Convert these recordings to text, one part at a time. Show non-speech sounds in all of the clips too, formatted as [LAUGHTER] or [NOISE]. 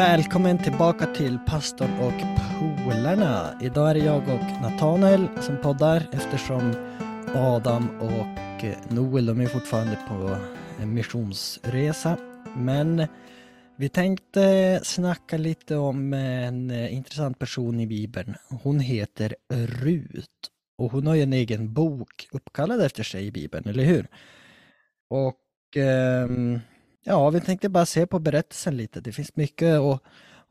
Välkommen tillbaka till Pastorn och polarna. Idag är det jag och Nathanael som poddar eftersom Adam och Noel de är fortfarande på en missionsresa. Men vi tänkte snacka lite om en intressant person i Bibeln. Hon heter Rut och hon har ju en egen bok uppkallad efter sig i Bibeln, eller hur? Och ehm, ja, vi tänkte bara se på berättelsen lite. Det finns mycket att,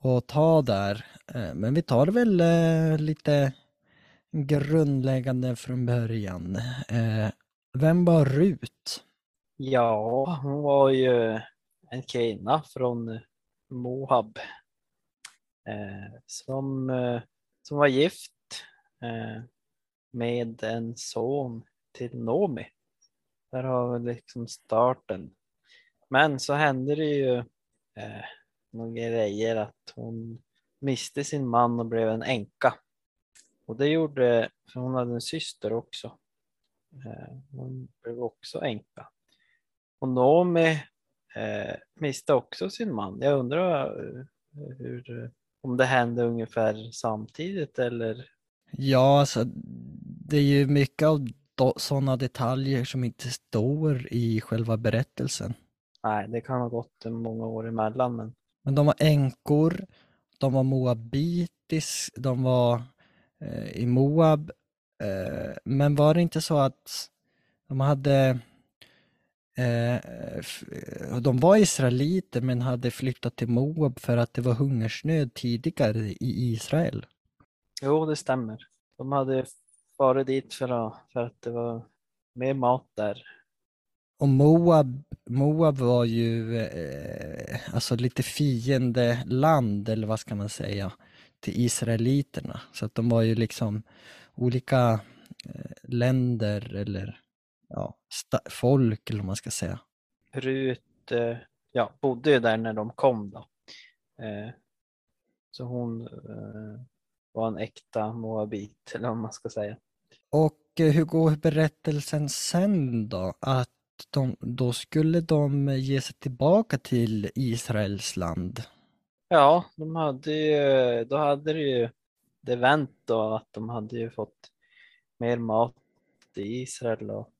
att ta där. Eh, men vi tar väl eh, lite grundläggande från början. Eh, vem var Rut? Ja, hon var ju en kvinna från Moab som, som var gift med en son till Nomi. Där har vi liksom starten men så hände det ju eh, några grejer att hon miste sin man och blev en änka. Och det gjorde, för hon hade en syster också. Eh, hon blev också änka. Och Naomi eh, miste också sin man. Jag undrar eh, hur, om det hände ungefär samtidigt eller? Ja, alltså det är ju mycket av sådana detaljer som inte står i själva berättelsen. Nej, det kan ha gått många år emellan. Men, men de var änkor, de var moabitis, de var eh, i Moab. Eh, men var det inte så att de hade eh, de var israeliter men hade flyttat till Moab för att det var hungersnöd tidigare i Israel. Jo, det stämmer. De hade varit dit för att, för att det var mer mat där och Moab, Moab var ju eh, alltså lite fiendeland, eller vad ska man säga, till israeliterna. Så att de var ju liksom olika eh, länder eller ja, folk, eller vad man ska säga. Rut eh, ja, bodde ju där när de kom då. Eh, så hon eh, var en äkta moabit, eller vad man ska säga. Och eh, hur går berättelsen sen då? Att de, då skulle de ge sig tillbaka till Israels land. Ja, de hade ju, då hade det ju det vänt då att de hade ju fått mer mat i Israel och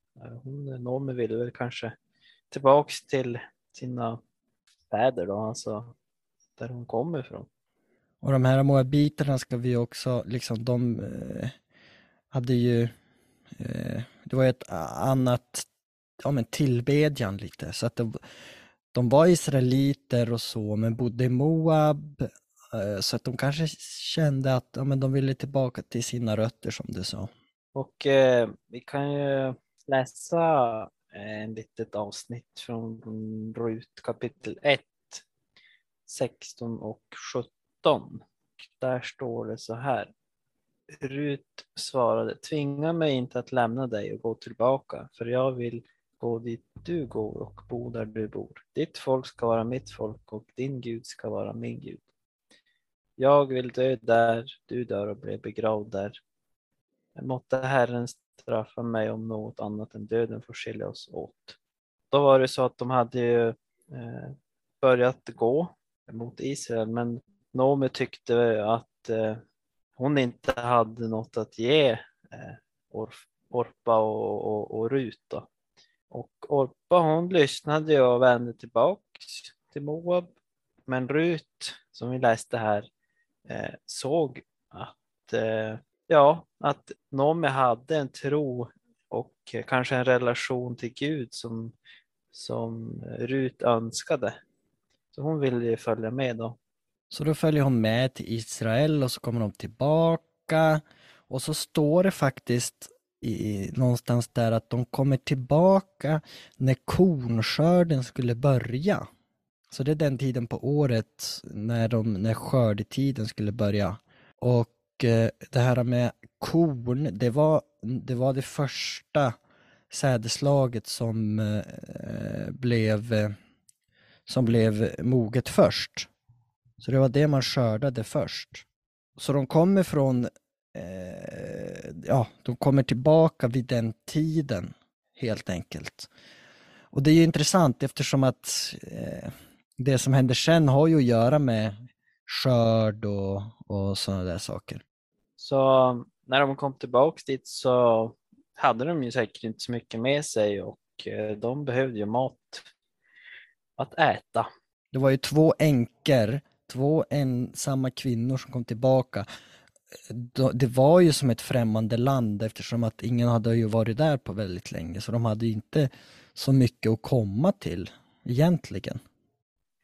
hon, Noomi ville väl kanske tillbaks till sina fäder då, alltså där hon kommer ifrån. Och de här moabiterna ska vi också, liksom de eh, hade ju, eh, det var ett annat ja, men tillbedjan lite. Så att de, de var israeliter och så, men bodde i Moab. Eh, så att de kanske kände att ja, men de ville tillbaka till sina rötter som du sa. Och eh, vi kan ju läsa eh, en litet avsnitt från Rut kapitel 1, 16 och 17. Där står det så här. Rut svarade, tvinga mig inte att lämna dig och gå tillbaka, för jag vill gå dit du går och bo där du bor. Ditt folk ska vara mitt folk och din Gud ska vara min Gud. Jag vill dö där du dör och bli begravd där. Måtte Herren straffa mig om något annat än döden får skilja oss åt. Då var det så att de hade ju eh, börjat gå mot Israel men Noomi tyckte att eh, hon inte hade något att ge eh, Orpa och, och, och Rut. Då. Och Orpa hon lyssnade och vände tillbaks till Moab. Men Rut, som vi läste här, eh, såg att, eh, ja, att Noomi hade en tro och kanske en relation till Gud som, som Rut önskade. Så hon ville ju följa med då. Så då följer hon med till Israel och så kommer de tillbaka och så står det faktiskt i, någonstans där att de kommer tillbaka när kornskörden skulle börja. Så det är den tiden på året när, de, när skördetiden skulle börja. Och eh, det här med korn, det var det, var det första sädeslaget som eh, blev som blev moget först. Så det var det man skördade först. Så de kommer från eh, ja, de kommer tillbaka vid den tiden helt enkelt. Och det är ju intressant eftersom att eh, det som händer sen har ju att göra med skörd och, och sådana där saker. Så när de kom tillbaks dit så hade de ju säkert inte så mycket med sig och eh, de behövde ju mat att äta. Det var ju två änkor, två ensamma kvinnor som kom tillbaka. Det var ju som ett främmande land eftersom att ingen hade ju varit där på väldigt länge så de hade ju inte så mycket att komma till egentligen.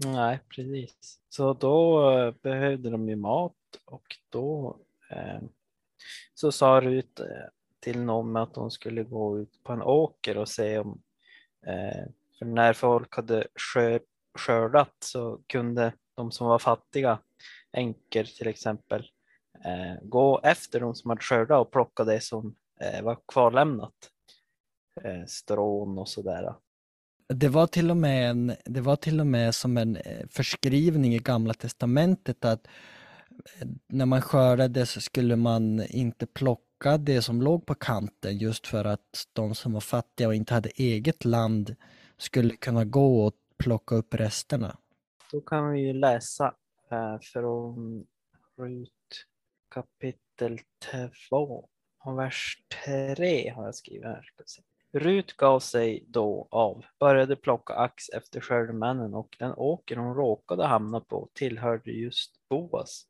Nej, precis. Så då eh, behövde de ju mat och då eh, så sa Rut eh, till någon att hon skulle gå ut på en åker och se om, eh, för när folk hade skördat så kunde de som var fattiga, änkor till exempel, gå efter de som hade skördat och plocka det som eh, var kvarlämnat. Eh, strån och sådär. Det var, till och med en, det var till och med som en eh, förskrivning i Gamla Testamentet att eh, när man skördade så skulle man inte plocka det som låg på kanten just för att de som var fattiga och inte hade eget land skulle kunna gå och plocka upp resterna. Då kan vi ju läsa eh, från Rut kapitel 2 och vers 3 har jag skrivit här. Rut gav sig då av, började plocka ax efter skördemännen och den åker hon råkade hamna på tillhörde just Boas,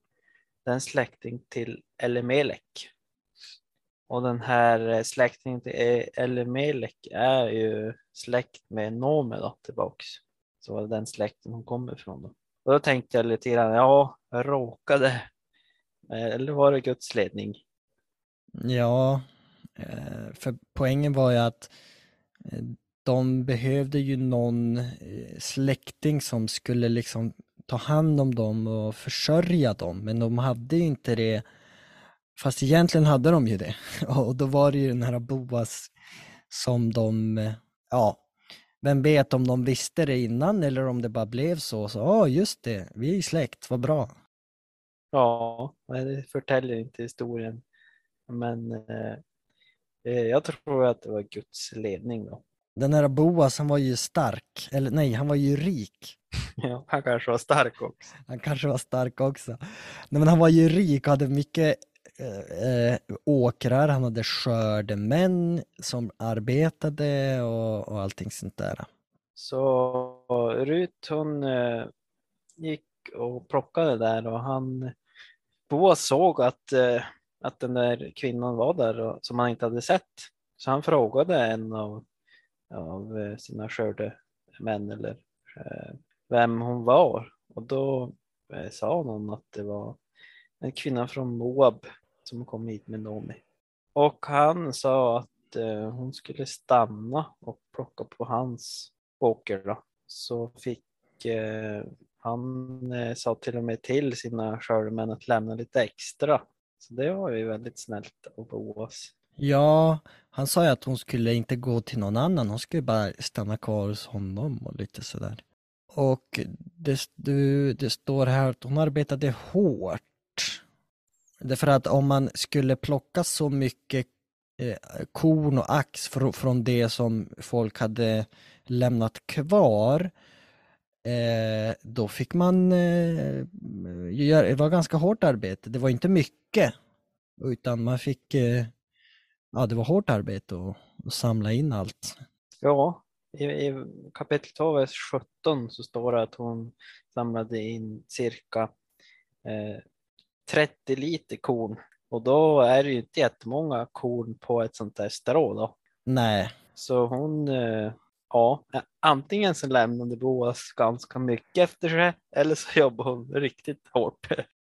den släkting till Elimelek. Och den här eh, släktingen till e- Elimelek är ju släkt med Nome då, tillbaks. Så var det den släkten hon kommer ifrån. Då. Och då tänkte jag lite grann, ja, råkade. Eh, eller var det Guds ledning? Ja, eh, för poängen var ju att eh, de behövde ju någon släkting som skulle liksom ta hand om dem och försörja dem, men de hade ju inte det. Fast egentligen hade de ju det. [LAUGHS] Och då var det ju den här Boas som de, ja, vem vet om de visste det innan eller om det bara blev så. Så, ja, just det, vi är släkt, vad bra. Ja, det förtäljer inte historien. Men Eh, jag tror att det var Guds ledning då. Den här Boas, han var ju stark, eller nej, han var ju rik. [LAUGHS] Ja, han kanske var stark också. Han kanske var stark också. Nej, men han var ju rik och hade mycket eh, eh åkrar, han hade skördemän som arbetade och, och allting sånt där. Så Rut hon eh, gick och plockade där och han, Boa såg att eh, att den där kvinnan var där och, som han inte hade sett. Så han frågade en av, av eh, sina skördemän eller eh, vem hon var och då eh, sa någon att det var en kvinna från Moab som kom hit med Nomi. Och han sa att eh, hon skulle stanna och plocka på hans åker då. Så fick eh, han eh, sa till och med till sina skördemän att lämna lite extra så det var ju väldigt snällt av Boas. Ja, han sa ju att hon skulle inte gå till någon annan, hon skulle bara stanna kvar hos honom och lite sådär. Och det, det står här att hon arbetade hårt. Därför att om man skulle plocka så mycket eh, korn och ax från det som folk hade lämnat kvar Eh, då fick man eh, göra, det var ganska hårt arbete. Det var inte mycket, utan man fick, eh, ja det var hårt arbete att samla in allt. Ja, i, i kapitel 2, vers 17 så står det att hon samlade in cirka 30 eh, liter korn och då är det ju inte jättemånga korn på ett sånt där strå då. Nej. Så hon eh, ja, antingen så lämnade Boas ganska mycket efter sig eller så [LAUGHS] jobbade hon riktigt hårt.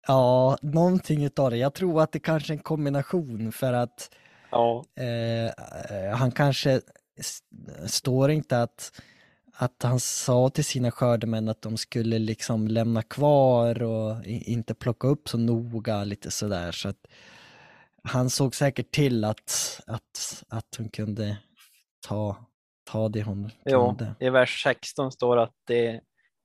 Ja, någonting utav det. Jag tror att det kanske är en kombination för att ja. eh, han kanske står inte att, att han sa till sina skördemän att de skulle liksom lämna kvar och inte plocka upp så noga lite sådär. Så att han såg säkert till att, att, att hon kunde ta ta det hon kunde. Jo, I vers 16 står att det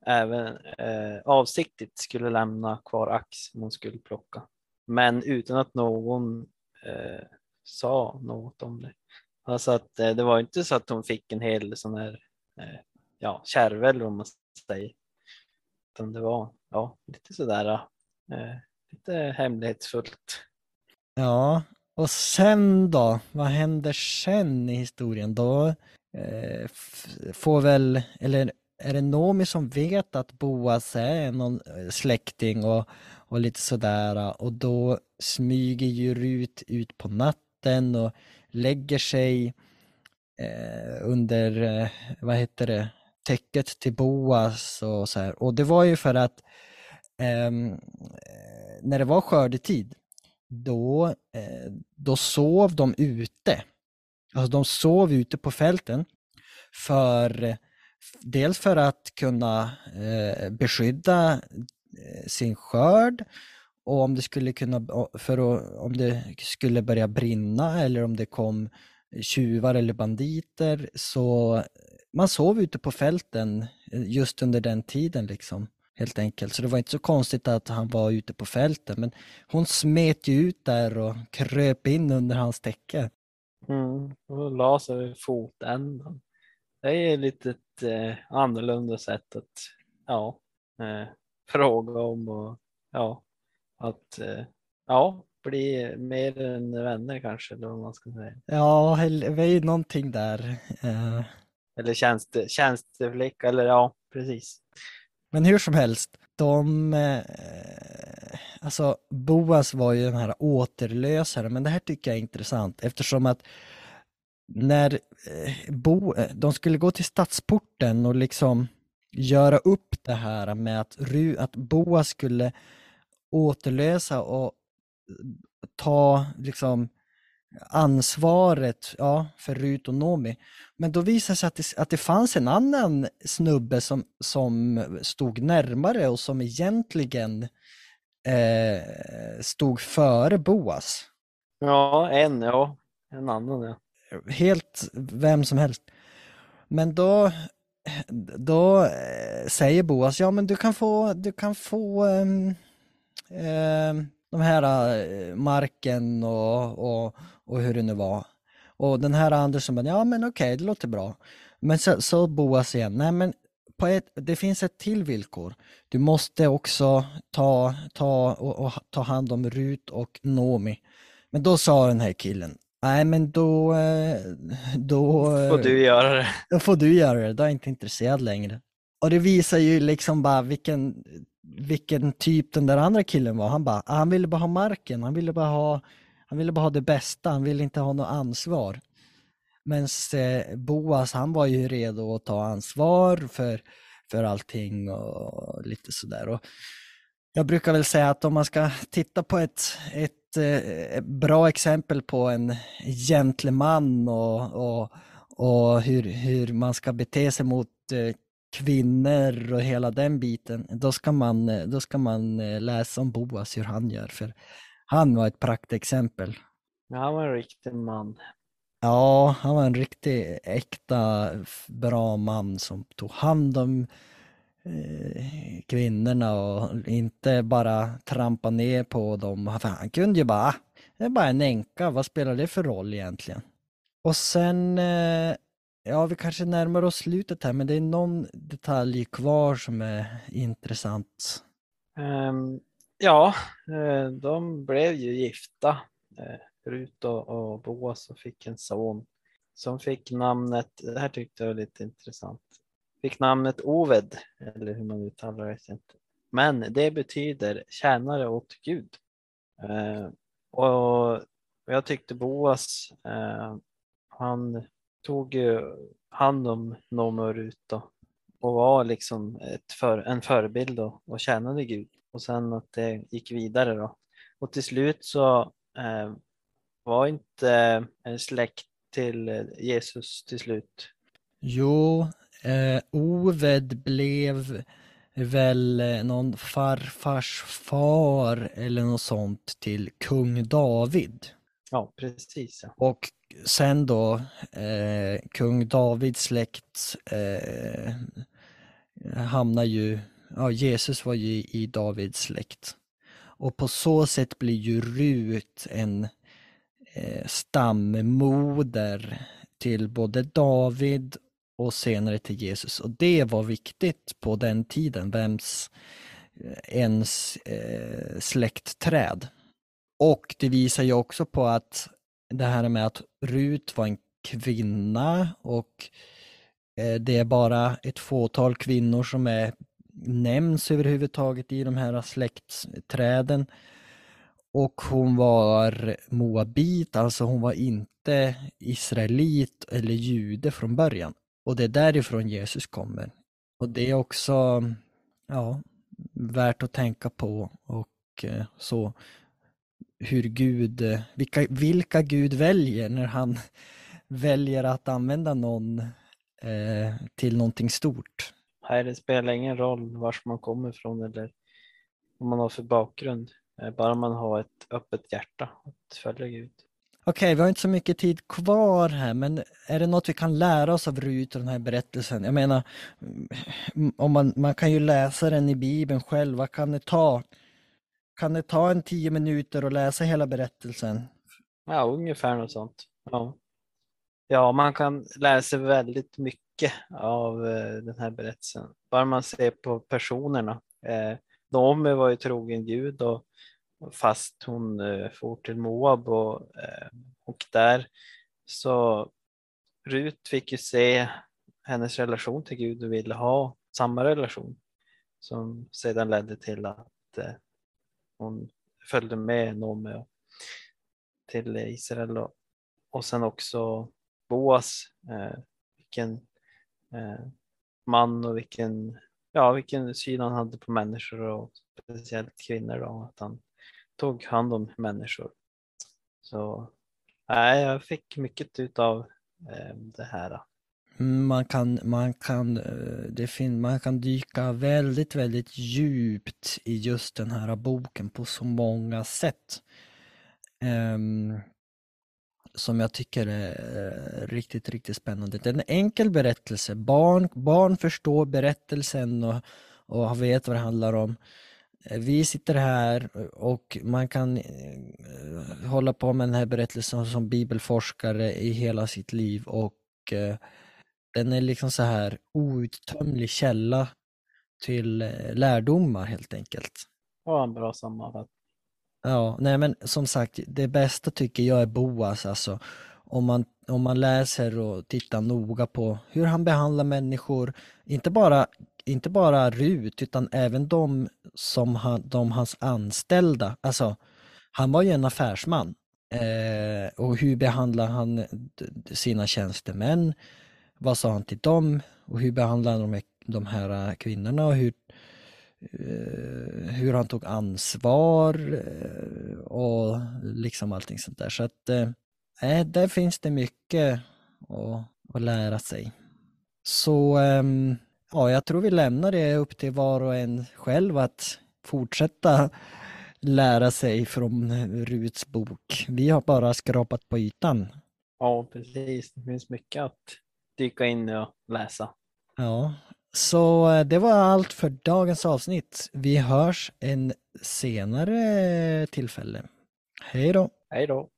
även eh, avsiktligt skulle lämna kvar ax som hon skulle plocka. Men utan att någon eh, sa något om det. Alltså att eh, det var inte så att hon fick en hel sån här eh, ja, kärvel om man säger. Utan det var ja, lite sådär Eh, lite hemlighetsfullt. Ja, och sen då? Vad händer sen i historien? Då eh, får väl, eller är det Nomi som vet att Boas är någon eh, släkting och, och lite sådär eh, och då smyger ju Rut ut på natten och lägger sig eh, under, eh, vad heter det, täcket till Boas och så här. Och det var ju för att ehm, eh, när det var skördetid då, eh, då sov de ute. Alltså de sov ute på fälten för dels för att kunna eh, beskydda eh, sin skörd och om det skulle kunna, för att, om det skulle börja brinna eller om det kom tjuvar eller banditer så man sov ute på fälten eh, just under den tiden liksom helt enkelt. Så det var inte så konstigt att han var ute på fälten men hon smet ju ut där och kröp in under hans täcke. Mm, och la sig vid fotänden. Det är lite ett eh, annorlunda sätt att ja, eh, fråga om och ja, att eh, ja, bli mer än vänner kanske eller vad man ska säga. Ja, det är ju någonting där. Eh. Eller tjänste, tjänsteflicka eller ja, precis. Men hur som helst, de, eh, alltså Boas var ju den här återlösaren, men det här tycker jag är intressant eftersom att när eh, Bo, eh, de skulle gå till stadsporten och liksom göra upp det här med att, att Boas skulle återlösa och ta liksom ansvaret ja, för Rut och Nomi. Men då visade det sig att det, att det fanns en annan snubbe som, som stod närmare och som egentligen eh, stod före Boas. Ja, en ja. En annan ja. Helt vem som helst. Men då, då eh, säger Boas, ja men du kan få, du kan få um, um, de här uh, marken och, och, och hur det nu var. Och den här Andersson bara, ja men okej, okay, det låter bra. Men så, så Boas igen, nej men ett, det finns ett till villkor. Du måste också ta, ta, och, och, ta hand om Rut och Nomi. Men då sa den här killen, nej men då, eh, då får du göra det. [LAUGHS] Då får du göra det, då är jag inte intresserad längre. Och det visar ju liksom bara vilken, vilken typ den där andra killen var. Han bara, han ville bara ha marken, han ville bara ha han ville bara ha det bästa, han ville inte ha något ansvar. Men eh, Boas, han var ju redo att ta ansvar för, för allting och lite sådär. jag brukar väl säga att om man ska titta på ett, ett, ett eh, bra exempel på en gentleman och, och, och hur, hur man ska bete sig mot eh, kvinnor och hela den biten, då ska man, eh, då ska man eh, läsa om Boas, hur han gör. För han var ett praktexempel. Ja, han var en riktig man. Ja, han var en riktig äkta bra man som tog hand om eh, kvinnorna och inte bara trampa ner på dem. Han kunde ju bara, det är bara en änka, vad spelar det för roll egentligen? Och sen, eh, ja vi kanske närmar oss slutet här, men det är någon detalj kvar som är intressant. Um, Ja, eh, de blev ju gifta. Eh, Rut och Boas och fick en son som fick namnet, det här tyckte jag var lite intressant, fick namnet Oved, eller hur man uttalar det. Inte. Men det betyder tjänare åt Gud. Eh, och jag tyckte Boas, eh, han tog ju hand om Nomi och Rut och var liksom ett för, en förebild och, och tjänade Gud och sen att det gick vidare då. Och till slut så eh, var inte en släkt till Jesus till slut. Jo, eh, Oved blev väl någon farfars far eller något sånt till kung David. Ja, precis. Och sen då eh, kung Davids släkt eh, hamnar ju ja, Jesus var ju i Davids släkt. Och på så sätt blir ju Rut en eh, Eh, stammoder till både David och senare till Jesus. Och det var viktigt på den tiden, vems, eh, ens eh, släktträd. Och det visar ju också på att det här med att Rut var en kvinna och eh, det är bara ett fåtal kvinnor som är, nämns överhuvudtaget i de här släktträden. Och hon var moabit, alltså hon var inte israelit eller jude från början. Och det är därifrån Jesus kommer. Och det är också ja, värt att tänka på och eh, så hur Gud, vilka, vilka Gud väljer när han [LAUGHS] väljer att använda någon eh, till någonting stort. Nej, det spelar ingen roll var man kommer ifrån eller vad man har för bakgrund. Eh, bara man har ett öppet hjärta att följa Gud. Okej, vi har inte så mycket tid kvar här, men är det något vi kan lära oss av Rut och den här berättelsen? Jag menar, mm, om man, man kan ju läsa den i Bibeln själv, vad kan det ta? Kan det ta en tio minuter och läsa hela berättelsen? Ja, ungefär något sånt. Ja, ja man kan läsa väldigt mycket av eh, den här berättelsen. Bara man ser på personerna. Eh, Naomi var ju trogen Gud och fast hon eh, for till Moab och, eh, och där så Rut fick ju se hennes relation till Gud och ville ha samma relation som sedan ledde till att eh, hon följde med Naomi till Israel och, och sen också Boas, eh, vilken eh, man och vilken, ja, vilken syn han hade på människor och speciellt kvinnor. Då, att han tog hand om människor. Så nej, jag fick mycket ut av eh, det här. Mm, man kan, man, kan, eh, det fin man kan dyka väldigt, väldigt djupt i just den här boken på så många sätt. Um, som jag tycker är eh, riktigt, riktigt spännande. Det är en enkel berättelse. Barn, barn förstår berättelsen och, och vet vad det handlar om. Eh, vi sitter här och man kan eh, hålla på med den här berättelsen som bibelforskare i hela sitt liv och den är liksom så här outtömlig källa till lärdomar helt enkelt. Ja, en bra sammanfattning. Ja, nej men som sagt, det bästa tycker jag är Boas alltså. Om man, om man läser och tittar noga på hur han behandlar människor, inte bara inte bara Rut utan även de som han, de hans anställda. Alltså, han var ju en affärsman. Eh, och hur behandlar han sina tjänstemän? Vad sa han till dem? Och hur behandlar han de, de här kvinnorna? Och hur, eh, hur han tog ansvar eh, och liksom allting sånt där. Så att eh, där finns det mycket att, att lära sig. Så um, ja, jag tror vi lämnar det upp till var och en själv att fortsätta lära sig från Ruts bok. Vi har bara skrapat på ytan. Ja, precis. Det finns mycket att dyka in och läsa. Ja, så eh, det var allt för dagens avsnitt. Vi hörs en senare eh, tillfälle. Hej då! Hej då!